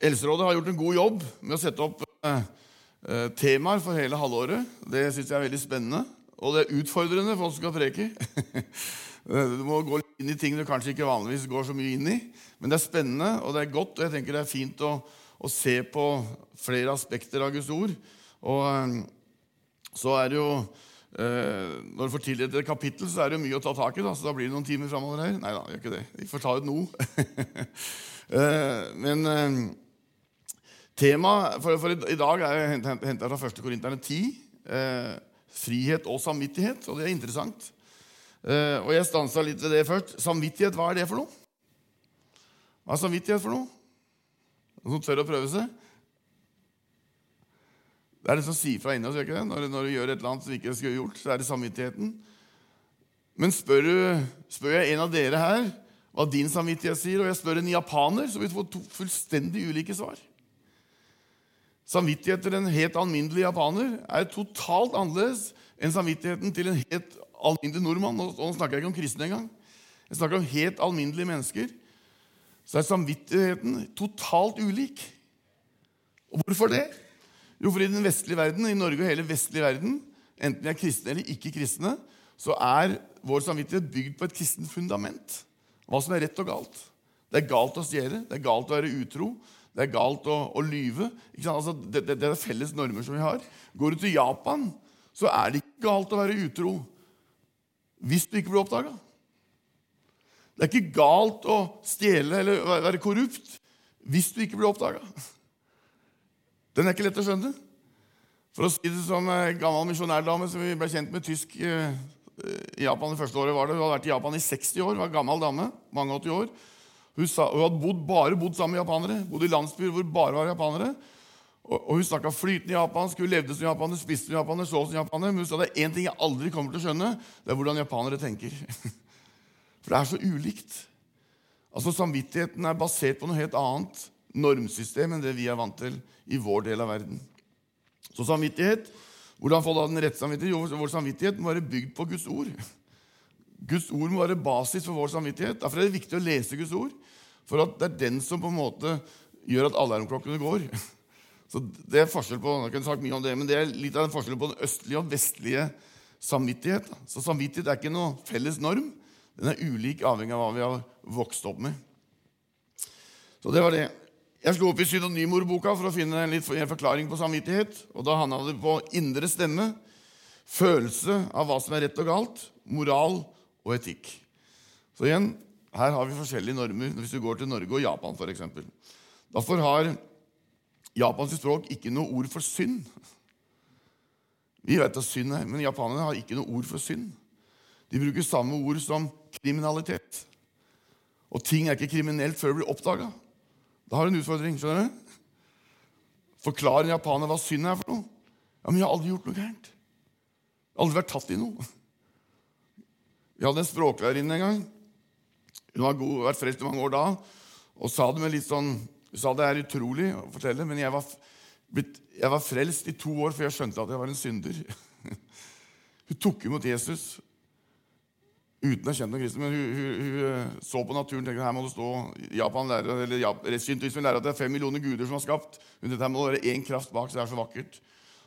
Eldsterådet har gjort en god jobb med å sette opp eh, eh temaer for hele halvåret. Det syns jeg er veldig spennende. Og det er utfordrende for oss som skal preke. du må gå inn i ting du kanskje ikke vanligvis går så mye inn i. Men det er spennende, og det er godt, og jeg tenker det er fint å, å se på flere aspekter av Guds ord. Og eh, så er det jo eh, Når du får tildelt et kapittel, så er det jo mye å ta tak i. Da, så da blir det noen timer framover her. Nei da, gjør ikke det. Vi får ta ut noe. eh, men eh, temaet for, for, i dag er henta fra 1. Korinterne 10. Eh, frihet og samvittighet, og det er interessant. Eh, og jeg stansa litt ved det først. Samvittighet, hva er det for noe? Hva er samvittighet for noe? Noen tør å prøve seg? Det er det som sier fra inni oss. Når, når, du gjør et eller annet som ikke skulle gjort, så er det samvittigheten. Men spør, du, spør jeg en av dere her hva din samvittighet sier, og jeg spør en japaner, så vil du få to fullstendig ulike svar. Samvittigheten til en helt alminnelig japaner er totalt annerledes enn samvittigheten til en helt alminnelig nordmann. Nå snakker jeg ikke om kristne engang. Jeg snakker om helt alminnelige mennesker. Så er samvittigheten totalt ulik. Og hvorfor det? Jo, for i den vestlige verden, i Norge og hele vestlige verden, enten vi er kristne eller ikke kristne, så er vår samvittighet bygd på et kristent fundament. Hva som er rett og galt. Det er galt å stjele, det er galt å være utro, det er galt å, å lyve. Altså, det, det, det, er felles normer som vi har. Går du til Japan, så er det ikke galt å være utro hvis du ikke blir oppdaga. Det er ikke galt å stjele eller være korrupt hvis du ikke blir oppdaga. Den er ikke lett å skjønne. For å si det som en gammel misjonærdame som vi ble kjent med tysk eh, i Japan det første året var det. Hun hadde vært i Japan i 60 år, var gammel dame. mange 80 år. Hun, sa, hun hadde bodd, bare bodd sammen med japanere. Bodde i landsbyer hvor bare var japanere. Og, og Hun snakka flytende japansk, hun levde som japaner, spiste som japaner, så som japaner. Men hun sa det er én ting jeg aldri kommer til å skjønne, det er hvordan japanere tenker. For det er så ulikt. Altså Samvittigheten er basert på noe helt annet normsystem enn det vi er vant til i vår del av verden. Så samvittighet Hvordan få da den rette samvittighet? Jo, vår samvittighet må være bygd på Guds ord. Guds ord må være basis for vår samvittighet. Derfor er det viktig å lese Guds ord. For det er den som på en måte gjør at alarmklokkene går. Så det er forskjell på jeg kunne sagt mye om det, men det er litt av den forskjellen på den østlige og vestlige samvittighet. Så samvittighet er ikke noe felles norm. Den er ulik avhengig av hva vi har vokst opp med. Så det var det. Jeg slo opp i synonymordboka for å finne en, litt, en forklaring på samvittighet. og Da handla det på indre stemme, følelse av hva som er rett og galt, moral og etikk. Så igjen, her har vi forskjellige normer hvis du går til Norge og Japan f.eks. Derfor har japansk språk ikke noe ord for synd. Vi vet at synd er, men japanerne har ikke noe ord for synd. De bruker samme ord som kriminalitet. Og ting er ikke kriminelt før det blir oppdaga. Da har du en utfordring. skjønner du? Forklar en japaner hva synd er for noe. Ja, Men jeg har aldri gjort noe gærent. Jeg har aldri vært tatt i noe. Vi hadde en språklærerinne en gang. Hun har vært frelst i mange år da. Og sa det med litt sånn Hun sa det er utrolig å fortelle, men jeg var, jeg var frelst i to år før jeg skjønte at jeg var en synder. Hun tok imot Jesus uten å ha kjent noen kristne. Men hun, hun, hun, eh, så på naturen og tenkte her må det stå Japan lærer, eller Shintoismen lærer at det er fem millioner guder som har skapt. Men dette må være én kraft bak, så det er så vakkert.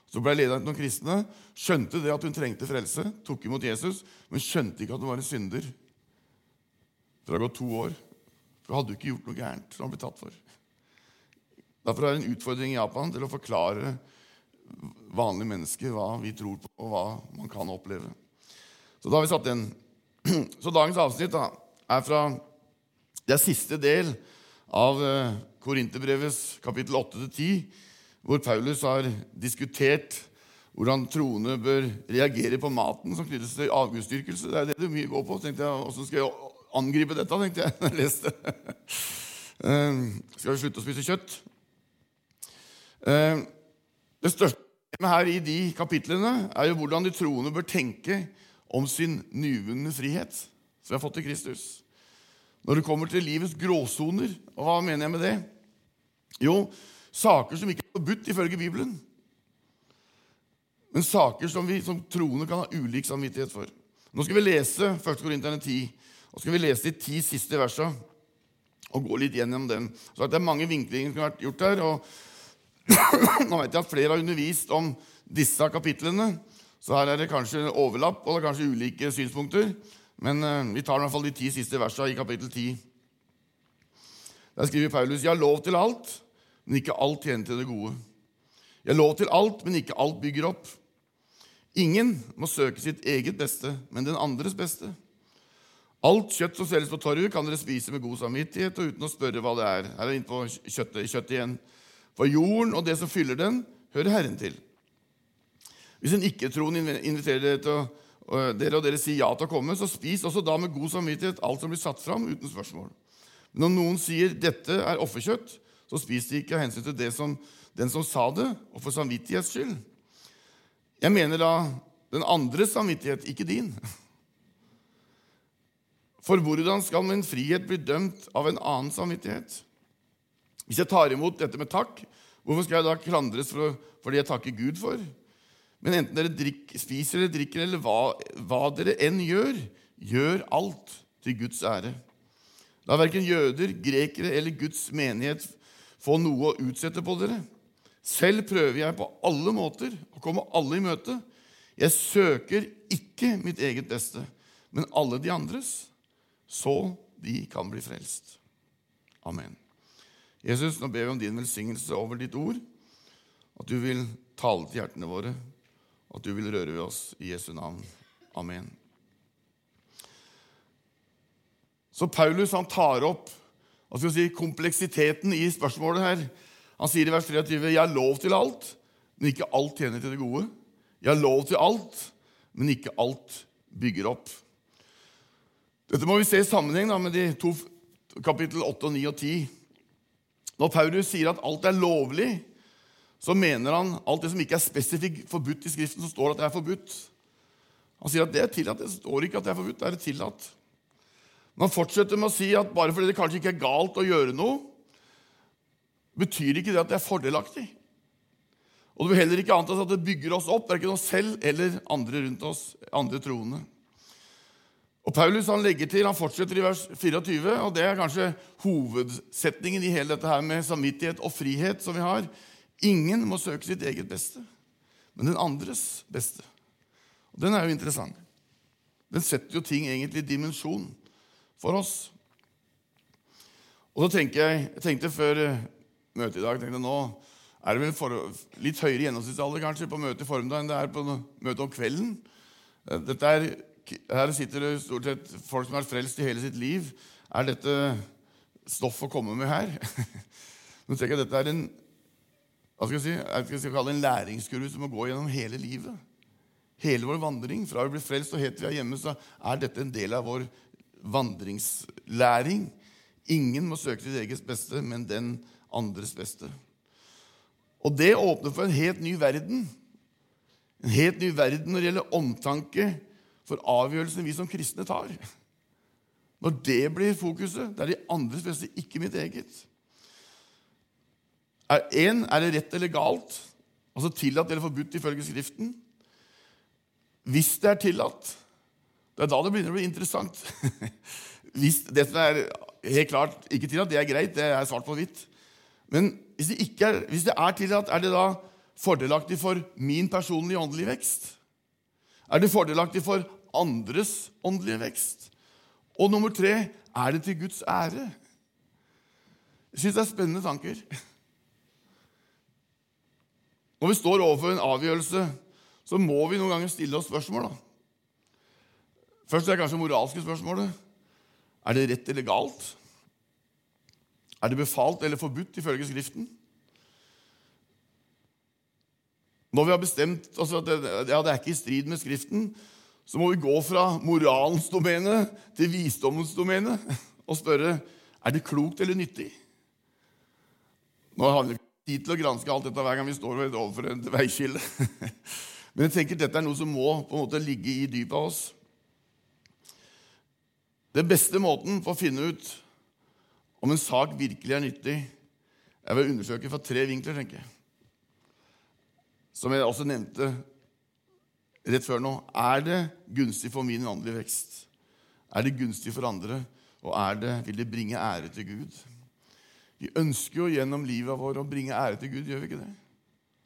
Så ble lederen til noen kristne, skjønte det at hun trengte frelse, tok imot Jesus, men skjønte ikke at hun var en synder. Det har gått to år. For hadde jo ikke gjort noe gærent som han ble tatt for. Derfor er det en utfordring i Japan til å forklare vanlige mennesker hva vi tror på, og hva man kan oppleve. Så da har vi satt den Så dagens avsnitt da, er fra Det er siste del av eh, Korinterbrevets kapittel 8-10, hvor Paulus har diskutert hvordan troende bør reagere på maten som knyttes til avgudsdyrkelse. Det er det du mye går på. tenkte jeg, skal jeg angripe dette? tenkte jeg når jeg leste. uh, skal vi slutte å spise kjøtt? Uh, det største problemet her i de kapitlene er jo hvordan de troende bør tenke om sin nyvunne frihet som vi har fått i Kristus. Når det kommer til livets gråsoner, og hva mener jeg med det? Jo, saker som ikke er forbudt ifølge Bibelen, men saker som vi som troende kan ha ulik samvittighet for. Nå skal vi lese 1. Korinterne 10, og skal vi lese de ti siste versene. og gå litt gjennom den. Så Det er mange vinklinger som har vært gjort her. og Nå vet jeg at flere har undervist om disse kapitlene, så her er det kanskje overlapp og det er kanskje ulike synspunkter. Men uh, vi tar i hvert fall de ti siste versene i kapittel 10. Der skriver Paulus.: Jeg har lov til alt, men ikke alt tjener til det gode. Jeg har lov til alt, men ikke alt bygger opp. Ingen må søke sitt eget beste, men den andres beste. Alt kjøtt som selges på torget, kan dere spise med god samvittighet og uten å spørre hva det er. Her er vi inne på kjøttet, kjøttet igjen. For jorden og det som fyller den, hører Herren til. Hvis en ikke-troende inviterer dere, til å, dere og dere sier ja til å komme, så spis også da med god samvittighet alt som blir satt fram, uten spørsmål. Men når noen sier 'dette er offerkjøtt', så spis de ikke av hensyn til det som, den som sa det, og for samvittighets skyld. Jeg mener da den andres samvittighet, ikke din. For hvordan skal min frihet bli dømt av en annen samvittighet? Hvis jeg tar imot dette med takk, hvorfor skal jeg da klandres for, for det jeg takker Gud for? Men enten dere drikker, spiser eller drikker, eller hva, hva, dere enn gjør, gjør alt til Guds ære. La verken jøder, grekere eller Guds menighet få noe å utsette på dere. Selv prøver jeg på alle måter å komme alle i møte. Jeg søker ikke mitt eget beste, men alle de andres, så de kan bli frelst. Amen. Jesus, nå ber vi om din velsignelse over ditt ord, at du vil tale til hjertene våre, at du vil røre ved oss i Jesu navn. Amen. Så Paulus han tar opp hva skal si, kompleksiteten i spørsmålet her. Han sier i vers 23.: Jeg har lov til alt, men ikke alt tjener til det gode. Jeg har lov til alt, men ikke alt bygger opp. Dette må vi se i sammenheng da, med de to kapittel 8, 9 og 10. Når Paulus sier at alt er lovlig, så mener han alt det som ikke er spesifikt forbudt i Skriften, så står at det er forbudt. Han sier at det er tillatt. Det står ikke at det er forbudt, det er tillatt. Men han fortsetter med å si at bare fordi det kanskje ikke er galt å gjøre noe, betyr ikke det at det er fordelaktig. Og det vil heller ikke antas at det bygger oss opp, verken oss selv eller andre rundt oss, andre troende. Og Paulus han legger til, han fortsetter i vers 24, og det er kanskje hovedsetningen i hele dette her med samvittighet og frihet som vi har. Ingen må søke sitt eget beste, men den andres beste. Og Den er jo interessant. Den setter jo ting egentlig i dimensjon for oss. Og så tenker jeg, jeg tenkte før eh, møtet i dag tenkte Nå er det vel for, litt høyere gjennomsnittsalder kanskje på møtet i formiddag enn det er på møtet om kvelden. Eh, dette er her sitter det stort sett folk som har vært frelst i hele sitt liv. Er dette stoff å komme med her? Nå tenker jeg at Dette er en hva skal jeg si, jeg skal kalle en læringskurve som må gå gjennom hele livet. Hele vår vandring. Fra vi blir frelst og helt vi er hjemme, så er dette en del av vår vandringslæring. Ingen må søke sitt eget beste, men den andres beste. Og det åpner for en helt ny verden. En helt ny verden når det gjelder omtanke for avgjørelsene vi som kristne tar. Når det blir fokuset, det er de andres beste, ikke mitt eget. Er, en, er det rett eller galt? Altså tillatt eller forbudt ifølge Skriften? Hvis det er tillatt, det er da det begynner å bli interessant. Hvis det som er helt klart ikke tillatt, det er greit, det er svart på hvitt. Men hvis det, er, hvis det er tillatt, er det da fordelaktig for min personlige åndelige vekst? Er det fordelaktig for andres åndelige vekst. Og nummer tre er det til Guds ære. Jeg syns det er spennende tanker. Når vi står overfor en avgjørelse, så må vi noen ganger stille oss spørsmål. da. Først er det kanskje moralske spørsmålet. Er det rett eller galt? Er det befalt eller forbudt ifølge Skriften? Når vi har bestemt oss at det, ja, det er ikke i strid med Skriften, så må vi gå fra moralens domene til visdommens domene og spørre er det klokt eller nyttig. Nå har vi ikke tid til å granske alt dette hver gang vi står overfor et veiskille. Men jeg tenker dette er noe som må på en måte ligge i dypet av oss. Den beste måten for å finne ut om en sak virkelig er nyttig, er ved å undersøke fra tre vinkler, tenker jeg. Som jeg også nevnte rett før nå. Er det gunstig for min åndelige vekst? Er det gunstig for andre? Og er det, vil det bringe ære til Gud? Vi ønsker jo gjennom livet vårt å bringe ære til Gud, gjør vi ikke det?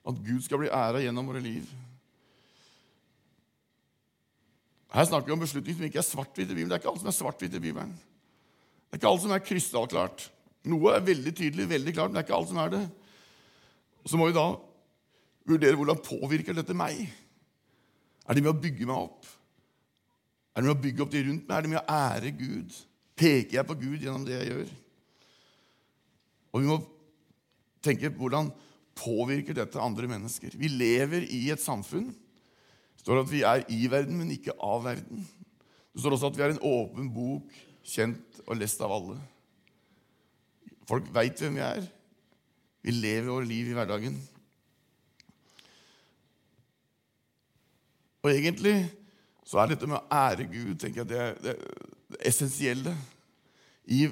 At Gud skal bli æra gjennom våre liv. Her snakker vi om beslutning som ikke er svart-hvitt i Bibelen. Det er ikke alt som er svart-hvitt i Bibelen. Det er ikke alt som er krystallklart. Noe er veldig tydelig, veldig klart, men det er ikke alt som er det. Så må vi da vurdere hvordan påvirker dette meg. Er det med å bygge meg opp? Er det med å bygge opp de rundt meg? Er det med å ære Gud? Peker jeg på Gud gjennom det jeg gjør? Og vi må tenke hvordan påvirker dette andre mennesker. Vi lever i et samfunn. Det står at vi er i verden, men ikke av verden. Det står også at vi er en åpen bok, kjent og lest av alle. Folk veit hvem vi er. Vi lever vårt liv i hverdagen. Og egentlig så er dette med å ære Gud tenker jeg, det er det, det essensielle i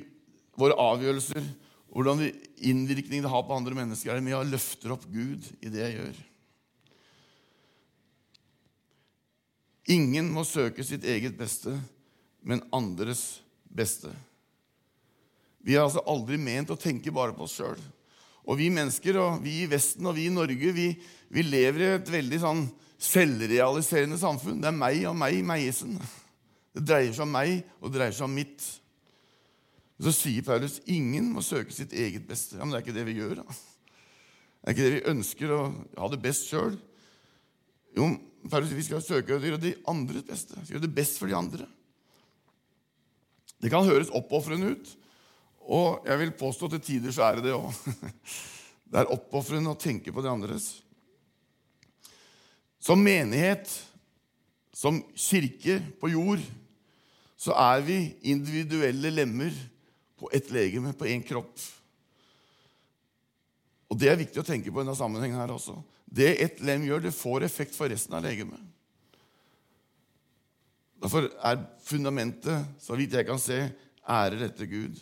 våre avgjørelser. Hvordan innvirkningen det har på andre mennesker, er det med å løfte opp Gud i det jeg gjør. Ingen må søke sitt eget beste, men andres beste. Vi har altså aldri ment å tenke bare på oss sjøl. Og vi mennesker, og vi i Vesten og vi i Norge, vi, vi lever i et veldig sånn selvrealiserende samfunn. Det er meg og meg, meiesen. Det dreier seg om meg, og det dreier seg om mitt. Så sier Paulus ingen må søke sitt eget beste. Ja, Men det er ikke det vi gjør. da. Det er ikke det vi ønsker å ha det best sjøl. Jo, Paulus vi skal søke å gjøre det andres beste. Gjøre det best for de andre. Det kan høres oppofrende ut, og jeg vil påstå til tider så er det det òg. Det er oppofrende å tenke på de andres. Som menighet, som kirke på jord, så er vi individuelle lemmer på ett legeme, på én kropp. Og Det er viktig å tenke på i denne sammenhengen her også. Det ett lem gjør, det får effekt for resten av legemet. Derfor er fundamentet, så vidt jeg kan se, ærer etter Gud.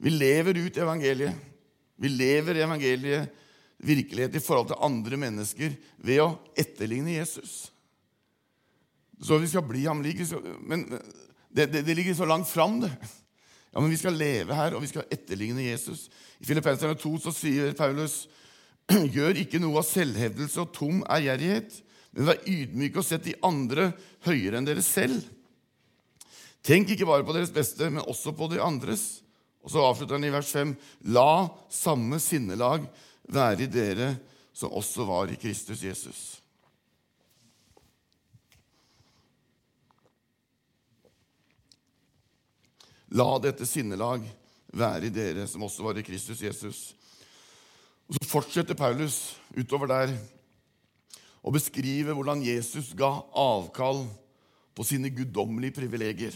Vi lever ut evangeliet. Vi lever evangeliet virkelighet i forhold til andre mennesker ved å etterligne Jesus. Så vi skal bli ham lik. Men det, det, det, ligger så langt fram, det. Ja, men Vi skal leve her, og vi skal etterligne Jesus. I Filippenserne 2 så sier Paulus.: Gjør ikke noe av selvhevdelse og tom ærgjerrighet, men vær ydmyke og sett de andre høyere enn dere selv. Tenk ikke bare på deres beste, men også på de andres. Og så avslutter han i vers 5.: La samme sinnelag være i dere som også var i Kristus Jesus. La dette sinnelag være i dere som også var i Kristus Jesus. Og Så fortsetter Paulus utover der å beskrive hvordan Jesus ga avkall på sine guddommelige privilegier.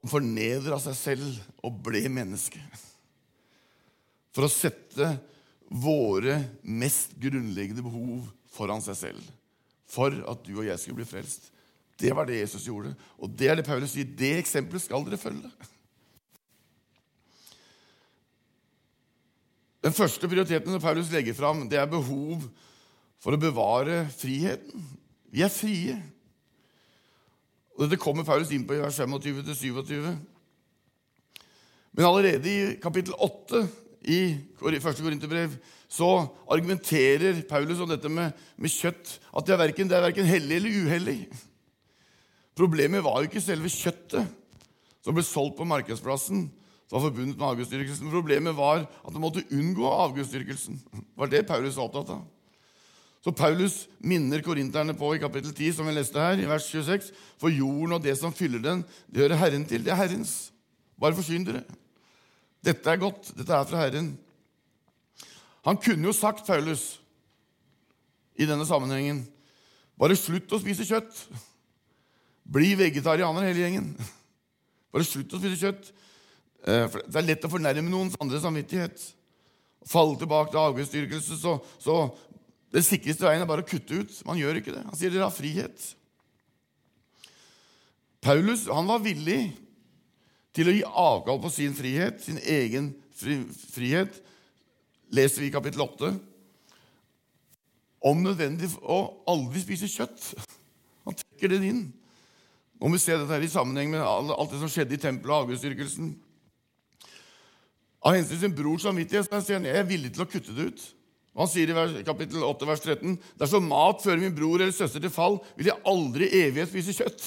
Han fornedra seg selv og ble menneske. For å sette våre mest grunnleggende behov foran seg selv. For at du og jeg skulle bli frelst. Det var det Jesus gjorde. Og det er det Paulus sier. Det eksempelet skal dere følge. Den første prioriteten Paulus legger fram, det er behov for å bevare friheten. Vi er frie. Og Dette kommer Paulus inn på i vers 25-27. Men allerede i kapittel 8 i første Korinterbrev så argumenterer Paulus om dette med, med kjøtt, at det er verken, det er verken hellig eller uhellig. Problemet var jo ikke selve kjøttet som ble solgt på markedsplassen, som var forbundet med avgudsdyrkelsen. Problemet var at man måtte unngå avgudsdyrkelsen. Det var det Paulus var opptatt av. Så Paulus minner korinterne på i kapittel 10, som vi leste her, i vers 26, for jorden og det som fyller den, det hører Herren til. Det er Herrens. Bare forsyn dere. Dette er godt. Dette er fra Herren. Han kunne jo sagt, Paulus, i denne sammenhengen, bare slutt å spise kjøtt. Bli vegetarianer, hele gjengen. Bare slutt å spise kjøtt. Eh, det er lett å fornærme noens andre samvittighet. Falle tilbake til avgudsdyrkelse, så, så den sikreste veien er bare å kutte ut. Man gjør ikke det. Han sier dere har frihet. Paulus han var villig til å gi avkall på sin frihet, sin egen fri, frihet, leser vi i kapittel 8. Om nødvendig å aldri spise kjøtt. Han trekker den inn. Nå må vi se dette her i sammenheng med alt det som skjedde i tempelet og avgudsdyrkelsen. Av hensyn til sin brors samvittighet sier han jeg er villig til å kutte det ut. Og Han sier i kapittel 8, vers 13.: Dersom mat fører min bror eller søster til fall, vil jeg aldri i evighet spise kjøtt.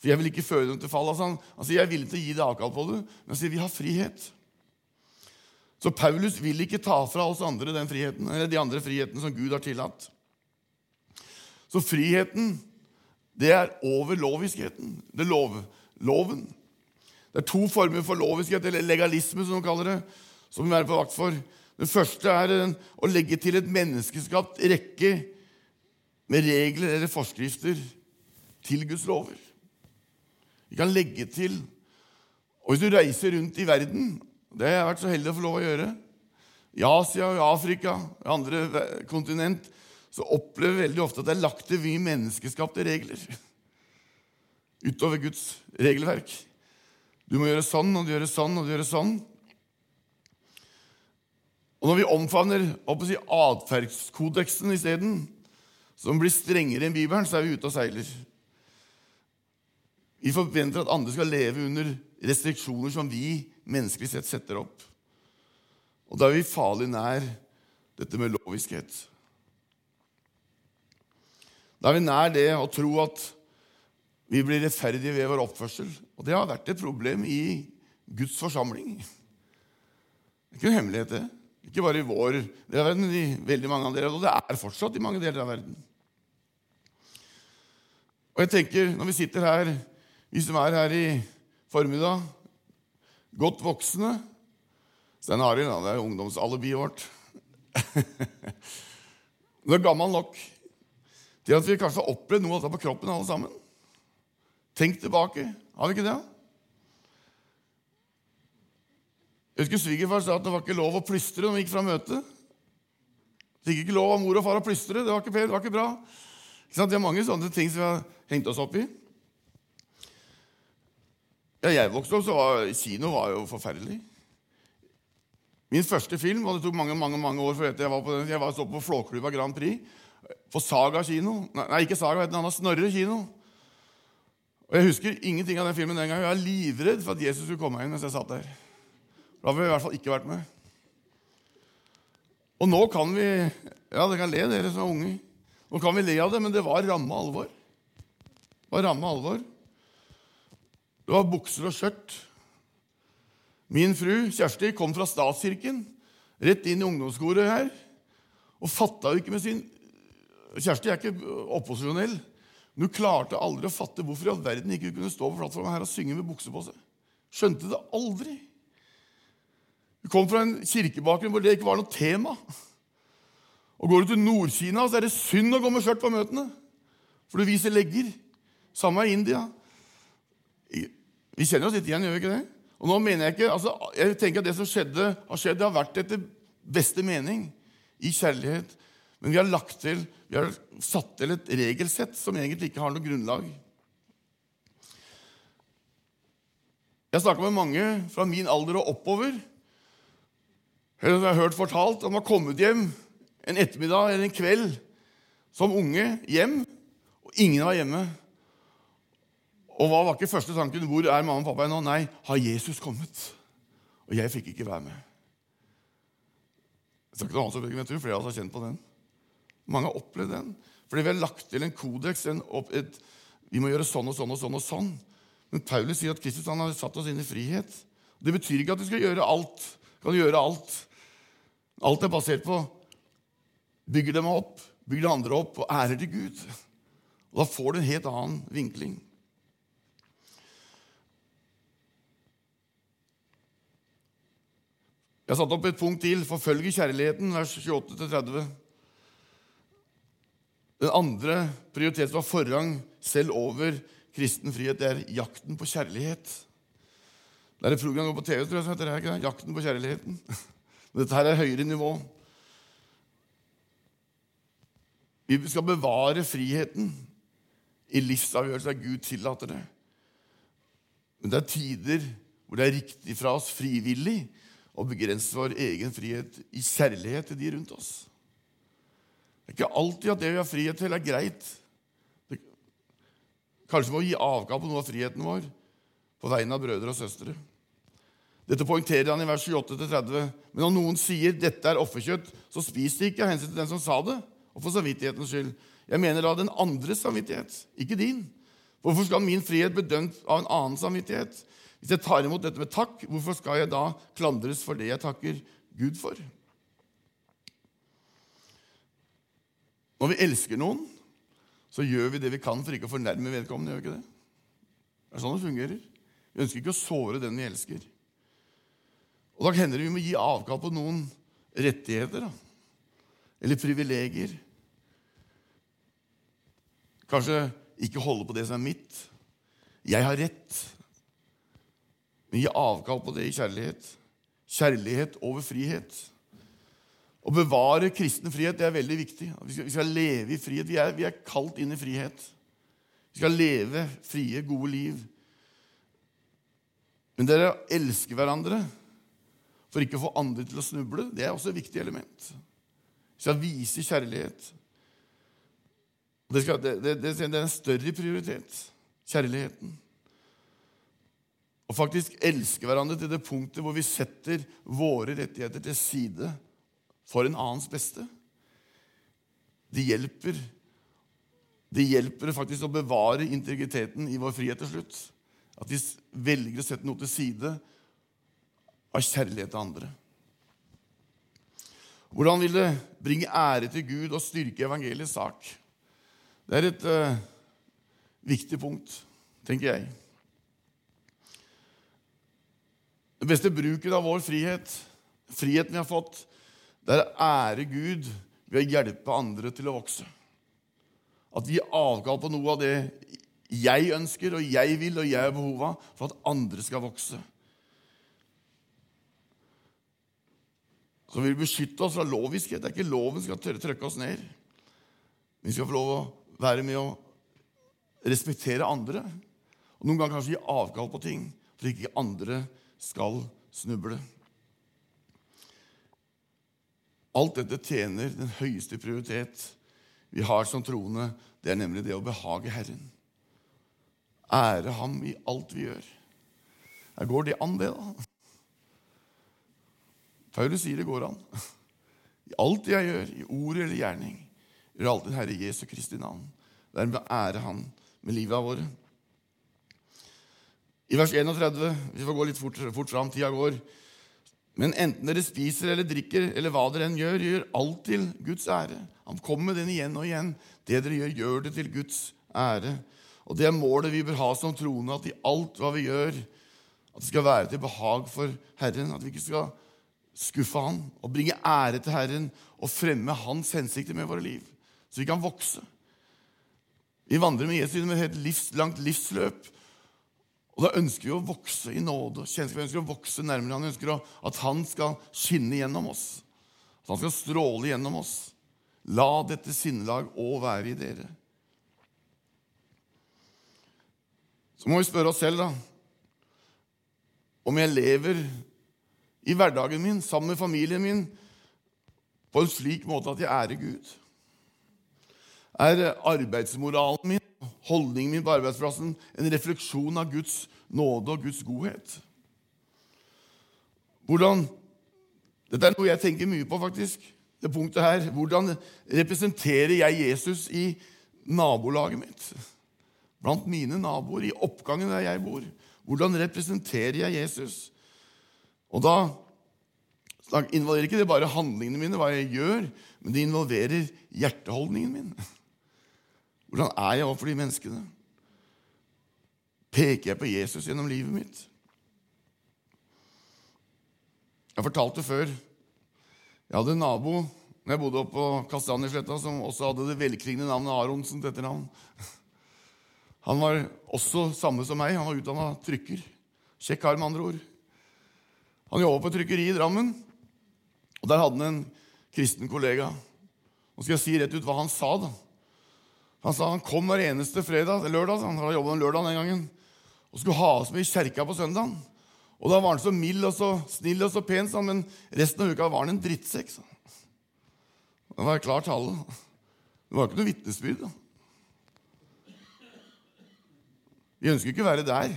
For jeg vil ikke føre dem til fall. Altså han, han, sier jeg er villig til å gi deg avkall på det, men han sier vi har frihet. Så Paulus vil ikke ta fra oss andre den friheten, eller de andre frihetene som Gud har tillatt. Så friheten, det er over loviskheten. Det er lov, loven. Det er to former for loviskhet, eller legalisme, som de kaller det, som vi er på vakt for. Det første er å legge til et menneskeskapt rekke med regler eller forskrifter til Guds lover. Vi kan legge til Og hvis du reiser rundt i verden Det har jeg vært så heldig å få lov å gjøre. I Asia og i Afrika og andre kontinent så opplever vi veldig ofte at det er lagt til mye menneskeskapte regler utover Guds regelverk. Du må gjøre sånn, og du gjør sånn, og du gjør sånn. Og når vi omfavner si, atferdskodeksen isteden, som blir strengere enn Bibelen, så er vi ute og seiler. Vi forventer at andre skal leve under restriksjoner som vi menneskelig sett setter opp. Og da er vi farlig nær dette med loviskhet. Da er vi nær det å tro at vi blir rettferdige ved vår oppførsel. Og det har vært et problem i Guds forsamling. Det er ikke en hemmelighet, det. Ikke bare i vår del av verden, i veldig mange andre deler, og det er fortsatt i mange deler av verden. Og jeg tenker, når vi sitter her, vi som er her i formiddag, godt voksne Stein Arild, det er ungdomsalibiet vårt. Du er gammel nok til at vi kanskje har opplevd noe av dette på kroppen, alle sammen. Tenk tilbake. Har vi ikke det? Jeg husker Svigerfar sa at det var ikke lov å plystre når vi gikk fra møtet. Fikk ikke lov av mor og far å plystre. Det var ikke det var ikke bra. Ikke det er mange sånne ting som vi har hengt oss opp i. Da jeg vokste opp, så var kino var jo forferdelig. Min første film, og det tok mange mange, mange år før jeg var på den, jeg var så på Flåklypa Grand Prix på Saga kino. Nei, ikke Saga, het Snorre kino. Og Jeg husker ingenting av den filmen den gangen. Jeg var livredd for at Jesus skulle komme inn mens jeg satt der. Da har vi i hvert fall ikke vært med. Og nå kan vi Ja, dere kan le, dere som er unge. Nå kan vi le av det, men det var ramme alvor. Det var ramme alvor. Det var bukser og skjørt. Min fru Kjersti kom fra statskirken, rett inn i ungdomskoret her, og fatta jo ikke med sin Kjersti er ikke opposisjonell, men hun klarte aldri å fatte hvorfor i all verden ikke hun kunne stå på plattformen her og synge med bukse på seg. Skjønte det aldri. Du kom fra en kirkebakgrunn hvor det ikke var noe tema. Og Går du til Nord-Kina, så er det synd å gå med skjørt på møtene. For du viser legger. Samme i India. Vi kjenner oss litt igjen, gjør vi ikke det? Og nå mener Jeg ikke, altså, jeg tenker at det som skjedde, har skjedd, det har vært etter beste mening, i kjærlighet. Men vi har lagt til, vi har satt til et regelsett som egentlig ikke har noe grunnlag. Jeg snakka med mange fra min alder og oppover jeg har hørt fortalt om å ha kommet hjem en ettermiddag eller en kveld som unge hjem, og ingen var hjemme. Og hva var ikke første tanken? Hvor er mamma og pappa nå? Nei, har Jesus kommet? Og jeg fikk ikke være med. Jeg skal ikke noe annet, men jeg tror flere av oss har kjent på den. Mange har opplevd den. Fordi vi har lagt til en kodeks. En, et, vi må gjøre sånn og sånn og sånn. og sånn. Men Paulus sier at Kristus han har satt oss inn i frihet. Det betyr ikke at du skal gjøre alt. Kan gjøre alt. Alt er basert på bygger dem opp, bygger de andre opp og ærer til Gud. Og Da får du en helt annen vinkling. Jeg har satt opp et punkt til. Forfølge kjærligheten, vers 28-30. Den andre prioriteten har forrang selv over kristen frihet, det er jakten på kjærlighet. Det er et program på TV tror jeg, som heter det, ikke? 'Jakten på kjærligheten'. Dette her er høyere nivå. Vi skal bevare friheten i livsavgjørelser Gud tillater det. Men det er tider hvor det er riktig fra oss frivillig å begrense vår egen frihet i kjærlighet til de rundt oss. Det er ikke alltid at det vi har frihet til, er greit. Kanskje må gi avkall på noe av friheten vår på vegne av brødre og søstre. Dette poengterer han i vers 28-30. Men om noen sier 'dette er offerkjøtt', så spis det ikke av hensyn til den som sa det, og for samvittighetens skyld. Jeg mener da den andres samvittighet, ikke din. Hvorfor skal min frihet bli dømt av en annen samvittighet? Hvis jeg tar imot dette med takk, hvorfor skal jeg da klandres for det jeg takker Gud for? Når vi elsker noen, så gjør vi det vi kan for ikke å fornærme vedkommende. gjør vi ikke Det Det er sånn det fungerer. Vi ønsker ikke å såre den vi elsker. Og Da hender det vi må gi avkall på noen rettigheter da. eller privilegier. Kanskje ikke holde på det som er mitt. Jeg har rett. Men gi avkall på det i kjærlighet. Kjærlighet over frihet. Å bevare kristen frihet det er veldig viktig. Vi skal, vi skal leve i frihet. Vi er, vi er, kalt inn i frihet. Vi skal leve frie, gode liv. Men det å elske hverandre for ikke å få andre til å snuble, det er også et viktig element. Vi skal vise kjærlighet. Det, skal, det, det, det er en større prioritet kjærligheten. Å faktisk elske hverandre til det punktet hvor vi setter våre rettigheter til side for en annens beste. Det hjelper. Det hjelper faktisk å bevare integriteten i vår frihet til slutt. At vi velger å sette noe til side av kjærlighet til andre. Hvordan vil det bringe ære til Gud og styrke evangeliets sak? Det er et uh, viktig punkt, tenker jeg. Det beste bruken av vår frihet, friheten vi har fått, det er å ære Gud ved å hjelpe andre til å vokse. At vi gir avkall på noe av det jeg ønsker og jeg vil og jeg har behov av for at andre skal vokse. Vi vil beskytte oss fra loviskhet. Det er ikke loven som skal trykke oss ned. Vi skal få lov å være med å respektere andre. Og Noen ganger kanskje gi avkall på ting for ikke andre skal snuble. Alt dette tjener den høyeste prioritet vi har som troende. Det er nemlig det å behage Herren. Ære Ham i alt vi gjør. Her går det an, det, da? Paulus sier det går an. I alt jeg gjør, i ord eller gjerning, gjør alltid Herre Jesu Kristi navn. Dermed ære Han med livet av våre. I vers 31 Vi får gå litt fort, fort fram. Tida går. Men enten dere spiser eller drikker, eller hva dere enn gjør, gjør alt til Guds ære. Han kommer med den igjen og igjen. Det dere gjør, gjør det til Guds ære. Og det er målet vi bør ha som troende, at i alt hva vi gjør, at det skal være til behag for Herren. At vi ikke skal skuffe Han og bringe ære til Herren og fremme Hans hensikter med våre liv. Så vi kan vokse. Vi vandrer med Jesus gjennom et helt livslangt livsløp. Og da ønsker vi å vokse i nåde. og Vi ønsker å vokse nærmere Han. Vi ønsker at Han skal skinne gjennom oss. At Han skal stråle gjennom oss. La dette sinnelag òg være i dere. Så må vi spørre oss selv da, om jeg lever i hverdagen min sammen med familien min på en slik måte at jeg ærer Gud. Er arbeidsmoralen min holdningen min på arbeidsplassen en refleksjon av Guds nåde og Guds godhet. Hvordan, Dette er noe jeg tenker mye på, faktisk. det punktet her. Hvordan representerer jeg Jesus i nabolaget mitt? Blant mine naboer, i oppgangen der jeg bor. Hvordan representerer jeg Jesus? Og da involverer ikke det bare handlingene mine, hva jeg gjør, men det involverer hjerteholdningen min. Hvordan er jeg overfor de menneskene? Peker jeg på Jesus gjennom livet mitt? Jeg fortalte før Jeg hadde en nabo når jeg bodde oppe på Kastanjesletta, som også hadde det velklingende navnet Aronsen til etternavn. Han var også samme som meg. Han var utdanna trykker. Kjekk arm, andre ord. Han jobba på trykkeri i Drammen, og der hadde han en kristen kollega. Nå skal jeg si rett ut hva han sa. da. Han sa han kom hver eneste fredag, lørdag, han hadde jobbet lørdag den gangen, og skulle ha oss med i kjerka på søndagen. Og Da var han så mild og så snill og så pen, men resten av uka var han en drittsekk. Det var klar tale. Det var ikke noe vitnesbyrd. Vi ønsker ikke å være der.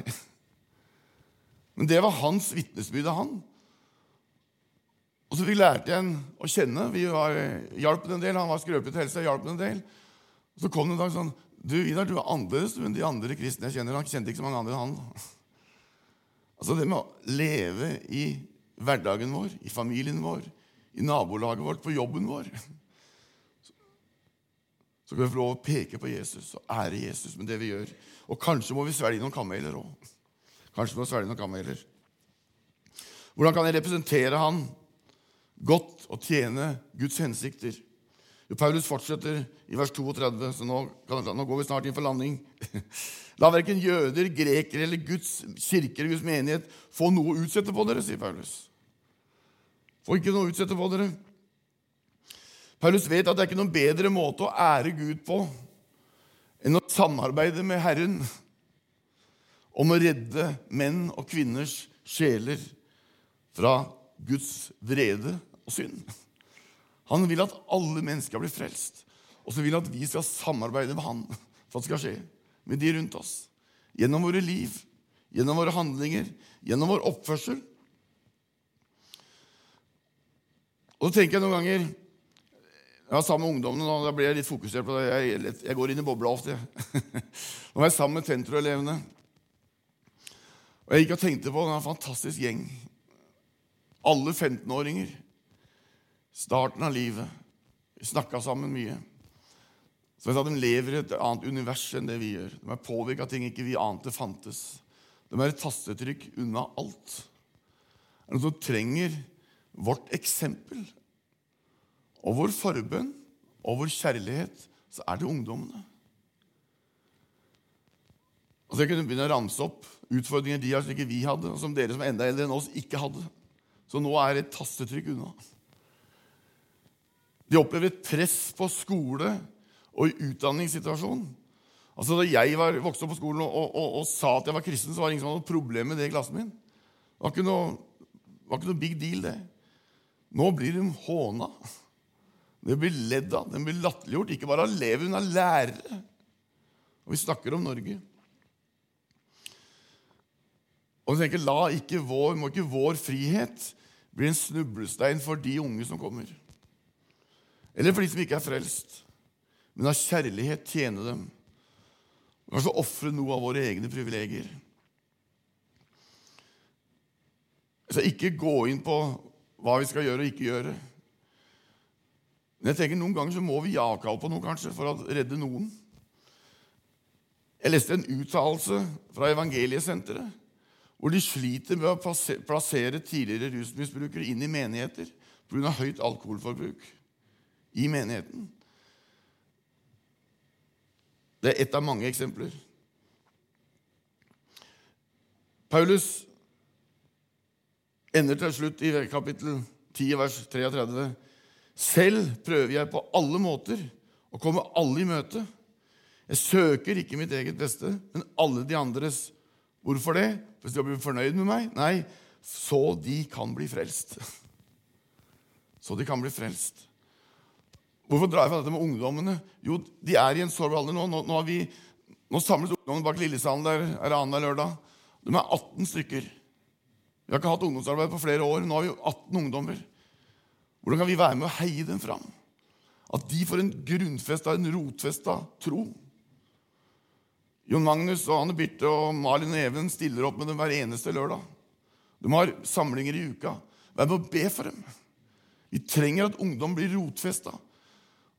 Men det var hans vitnesbyrd av han. Og så fikk lærte igjen en å kjenne. Vi var, hjalp en del. Han var skrøpelig helse. hjalp en del. Og så kom det en dag sånn Du, Vidar, du er annerledes enn de andre kristne jeg kjenner. Han kjente ikke så mange andre enn han. Altså Det med å leve i hverdagen vår, i familien vår, i nabolaget vårt, på jobben vår Så kan vi få lov å peke på Jesus og ære Jesus med det vi gjør. Og kanskje må vi svelge noen kameler òg. Kanskje må å svelge noen kameler. Hvordan kan jeg representere han godt og tjene Guds hensikter? Paulus fortsetter i vers 32, så nå, nå går vi snart inn for landing. La verken jøder, grekere eller Guds kirker eller Guds menighet få noe å utsette på dere, sier Paulus. Få ikke noe å utsette på dere. Paulus vet at det er ikke noen bedre måte å ære Gud på enn å samarbeide med Herren om å redde menn og kvinners sjeler fra Guds vrede og synd. Han vil at alle mennesker blir frelst. Og så vil han at vi skal samarbeide med han for at det skal skje. Med de rundt oss. Gjennom våre liv, gjennom våre handlinger, gjennom vår oppførsel. Og så tenker jeg noen ganger Jeg var sammen med ungdommene, og da blir jeg litt fokusert på det. Jeg, jeg går inn i bobla ofte. Nå var jeg sammen med Tentro-elevene. Og jeg gikk og tenkte på en fantastisk gjeng. Alle 15-åringer starten av livet. Vi snakka sammen mye. Så jeg sa, De lever i et annet univers enn det vi gjør. De er påvirka av ting ikke vi ante fantes. De er et tastetrykk unna alt. Er noen som trenger vårt eksempel og vår forbønn og vår kjærlighet, så er det ungdommene. Og så kunne begynne å ramse opp utfordringer de har som ikke vi hadde, og som dere som er enda eldre enn oss, ikke hadde. Så nå er det et tastetrykk unna. De opplever et press på skole og i utdanningssituasjonen. Altså, da jeg var, vokste opp på skolen og, og, og, og, sa at jeg var kristen, så var det ingen som hadde noe problem med det i klassen min. Det var ikke noe, var ikke noe big deal, det. Nå blir de håna. Det blir ledd av, den blir latterliggjort. Ikke bare av elever, men av lærere. Og vi snakker om Norge. Og jeg tenker, La ikke vår, må ikke vår frihet bli en snublestein for de unge som kommer. Eller for de som ikke er frelst, men av kjærlighet tjene dem. Og kanskje ofre noe av våre egne privilegier. Altså, ikke gå inn på hva vi skal gjøre og ikke gjøre. Men jeg tenker noen ganger så må vi gi avkall på noe kanskje, for å redde noen. Jeg leste en uttalelse fra Evangeliesenteret hvor de sliter med å plassere tidligere rusmisbrukere inn i menigheter pga. høyt alkoholforbruk i menigheten. Det er ett av mange eksempler. Paulus ender til slutt i kapittel 10, vers 33. Selv prøver jeg på alle måter å komme alle i møte. Jeg søker ikke mitt eget beste, men alle de andres. Hvorfor det? Hvis de blir fornøyd med meg? Nei, så de kan bli frelst. Så de kan bli frelst. Hvorfor drar jeg fra dette med ungdommene? Jo, de er i en sårbar alder nå. Nå, nå, vi, nå samles ungdommene bak Lillesand der er annenhver lørdag. De er 18 stykker. Vi har ikke hatt ungdomsarbeid på flere år. Nå har vi 18 ungdommer. Hvordan kan vi være med å heie dem fram? At de får en grunnfesta, en rotfesta tro. Jon Magnus og Anne Birte og Malin og Even stiller opp med dem hver eneste lørdag. De har samlinger i uka. Vær med å be for dem. Vi trenger at ungdom blir rotfesta.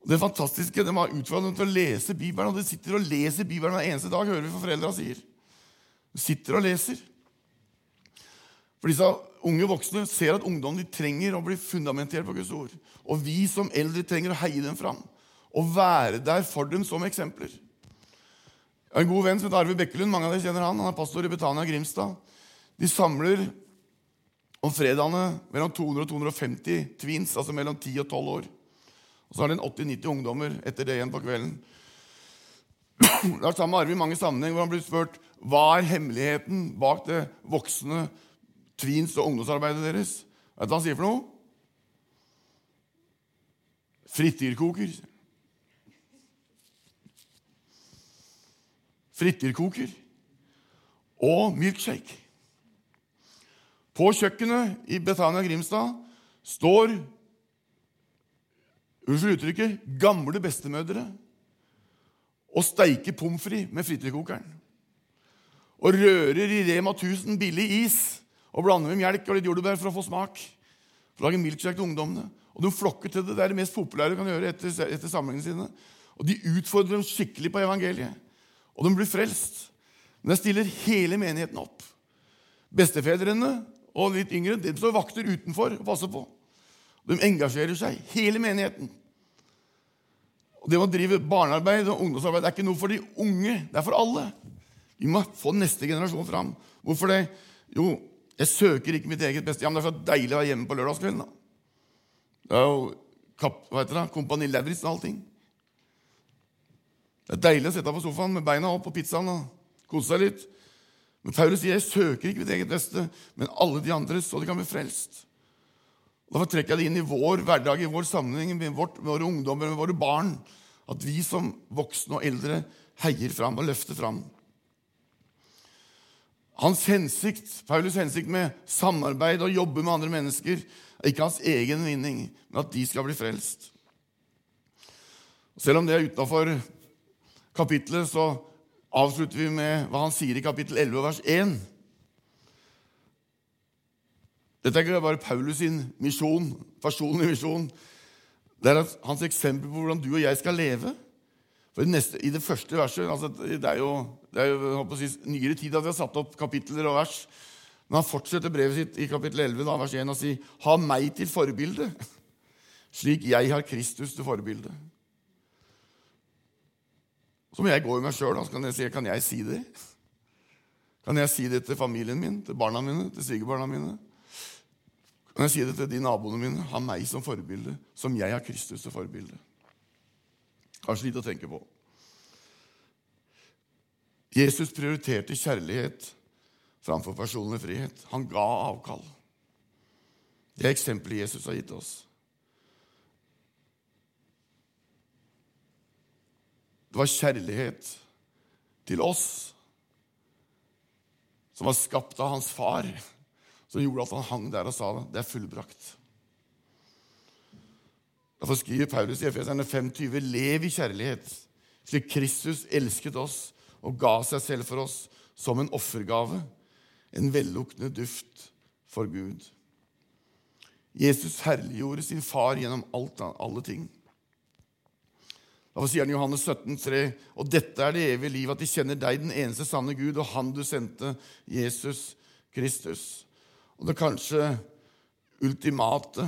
Det fantastiske, De har utfordret dem til å lese Bibelen, og de sitter og leser Bibelen hver eneste dag. hører vi for foreldra sier. De sitter og leser. For disse unge voksne ser at ungdom de trenger å bli fundamentert på Guds ord. Og vi som eldre trenger å heie dem fram og være der for dem som eksempler. Har en god venn som heter Arve Bekkelund. Mange av dere kjenner Han Han er pastor i Betania Grimstad. De samler om fredagene mellom 200 og 250 twins, altså mellom 10 og 12 år. Og så har de 80-90 ungdommer etter det igjen på kvelden. Det er sammen med Arve i mange sammenhenger hvor han blir spurt hva er hemmeligheten bak det voksne tweens- og ungdomsarbeidet deres. Vet du hva han sier for noe? Frityrkoker. Frityrkoker. og milkshake. På kjøkkenet i Betania Grimstad står unnskyld uttrykket gamle bestemødre og steiker pommes frites med frityrkokeren. Og rører i Rema 1000 billig is og blander med melk og litt jordbær for å få smak. For å lage milkshake til ungdommene. Og de flokker til det. Det er det mest populære du kan gjøre etter, etter sine. Og de utfordrer dem skikkelig på evangeliet. Og de blir frelst. Men jeg stiller hele menigheten opp. Bestefedrene og litt yngre de står vakter utenfor og passer på. De engasjerer seg, hele menigheten. Og Det å drive barnearbeid og ungdomsarbeid er ikke noe for de unge, det er for alle. Vi må få neste generasjon fram. Hvorfor det? Jo, jeg søker ikke mitt eget beste. Ja, men Det er så deilig å være hjemme på lørdagskvelden. da. Det er jo hva heter det? Kompani Lauritzen og allting. Det er deilig å sitte på sofaen med beina opp på pizzaen og kose seg litt. Men Paulus sier jeg søker ikke mitt eget beste, men alle de andres, så de kan bli frelst. Og Derfor trekker jeg det inn i vår hverdag, i vår sammenheng, med, vårt, med våre ungdommer, med våre barn. At vi som voksne og eldre heier fram og løfter fram. Hans hensikt, Paulus' hensikt med samarbeid og jobbe med andre mennesker er ikke hans egen vinning, men at de skal bli frelst. Selv om det er utafor kapittelet, så avslutter vi med hva han sier i kapittel 11, vers 1. Dette er ikke bare Paulus sin misjon, personlig misjon. Det er hans eksempel på hvordan du og jeg skal leve. For I, neste, i det første verset altså Det er jo, det er jo si, nyere tid at vi har satt opp kapitler og vers. Men han fortsetter brevet sitt i kapittel 11 da, vers 1 og sier Ha meg til forbilde, slik jeg har Kristus til forbilde. Så må jeg gå i meg sjøl. Kan, jeg si, kan jeg si det? Kan jeg si det til familien min, til barna mine, til svigerbarna mine? Kan jeg si det til de naboene mine? Ha meg som forbilde, som jeg har Kristus til forbilde. Kanskje litt å tenke på. Jesus prioriterte kjærlighet framfor personlig frihet. Han ga avkall. Det er eksempelet Jesus har gitt oss. Det var kjærlighet til oss som var skapt av hans far, som gjorde at han hang der og sa det. Er fullbrakt. Derfor skriver Paulus i Efeserne 5,20.: Lev i kjærlighet, slik Kristus elsket oss og ga seg selv for oss som en offergave, en velluktende duft for Gud. Jesus herliggjorde sin far gjennom alt, alle ting. Derfor sier han i Johannes 17, 3, og dette er det evige liv, at de kjenner deg, den eneste sanne Gud, og Han du sendte, Jesus Kristus. Og det kanskje ultimate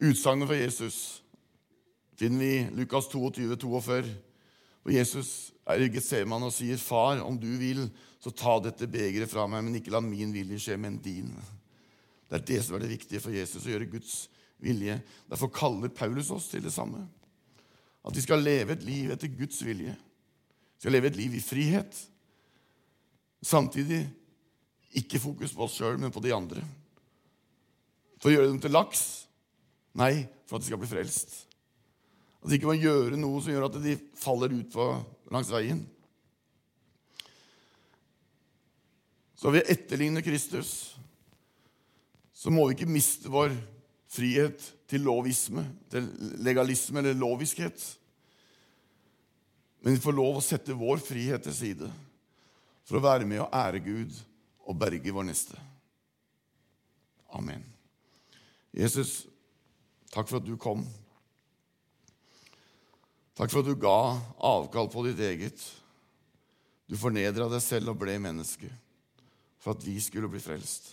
utsagnet fra Jesus finner vi i Lukas 22, 42, hvor Jesus er i Getsemane og sier, 'Far, om du vil, så ta dette begeret fra meg, men ikke la min vilje skje, men din.' Det er det som er det viktige for Jesus, å gjøre Guds vilje. Derfor kaller Paulus oss til det samme. At vi skal leve et liv etter Guds vilje. Vi skal leve et liv i frihet. Samtidig ikke fokus på oss sjøl, men på de andre. For å gjøre dem til laks? Nei, for at de skal bli frelst. At de ikke må gjøre noe som gjør at de faller ut på, langs veien. Så ved å etterligne Kristus så må vi ikke miste vår frihet til lovisme, til legalisme eller loviskhet. Men vi får lov å sette vår frihet til side for å være med og ære Gud og berge vår neste. Amen. Jesus, takk for at du kom. Takk for at du ga avkall på ditt eget. Du fornedra deg selv og ble menneske for at vi skulle bli frelst.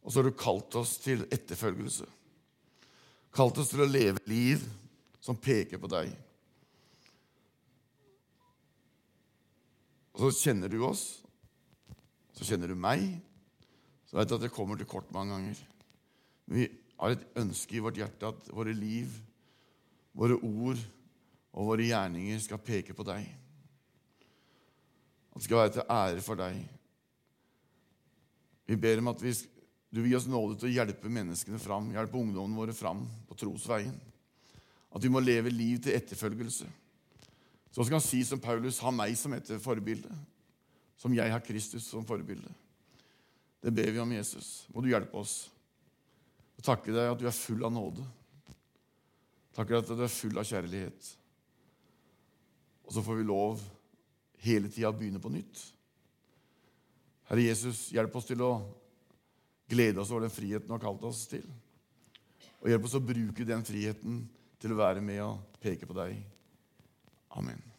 Og så har du kalt oss til etterfølgelse. Kalt oss til å leve liv som peker på deg. Og så kjenner du oss, så kjenner du meg, så vet du at det kommer til kort mange ganger. Men vi har et ønske i vårt hjerte at våre liv, våre ord og våre gjerninger skal peke på deg. At det skal være til ære for deg. Vi ber om at vi, du vil gi oss nåde til å hjelpe menneskene fram, hjelpe ungdommene våre fram på trosveien. At vi må leve liv til etterfølgelse. Så vi kan si som Paulus, ha meg som et forbilde. som jeg har Kristus som forbilde. Det ber vi om, Jesus. Må du hjelpe oss. Og takke deg at du er full av nåde. Takker deg at du er full av kjærlighet. Og så får vi lov hele tida å begynne på nytt. Herre Jesus, hjelp oss til å glede oss over den friheten du har kalt oss til. Og hjelp oss å bruke den friheten til å være med og peke på deg. Amen.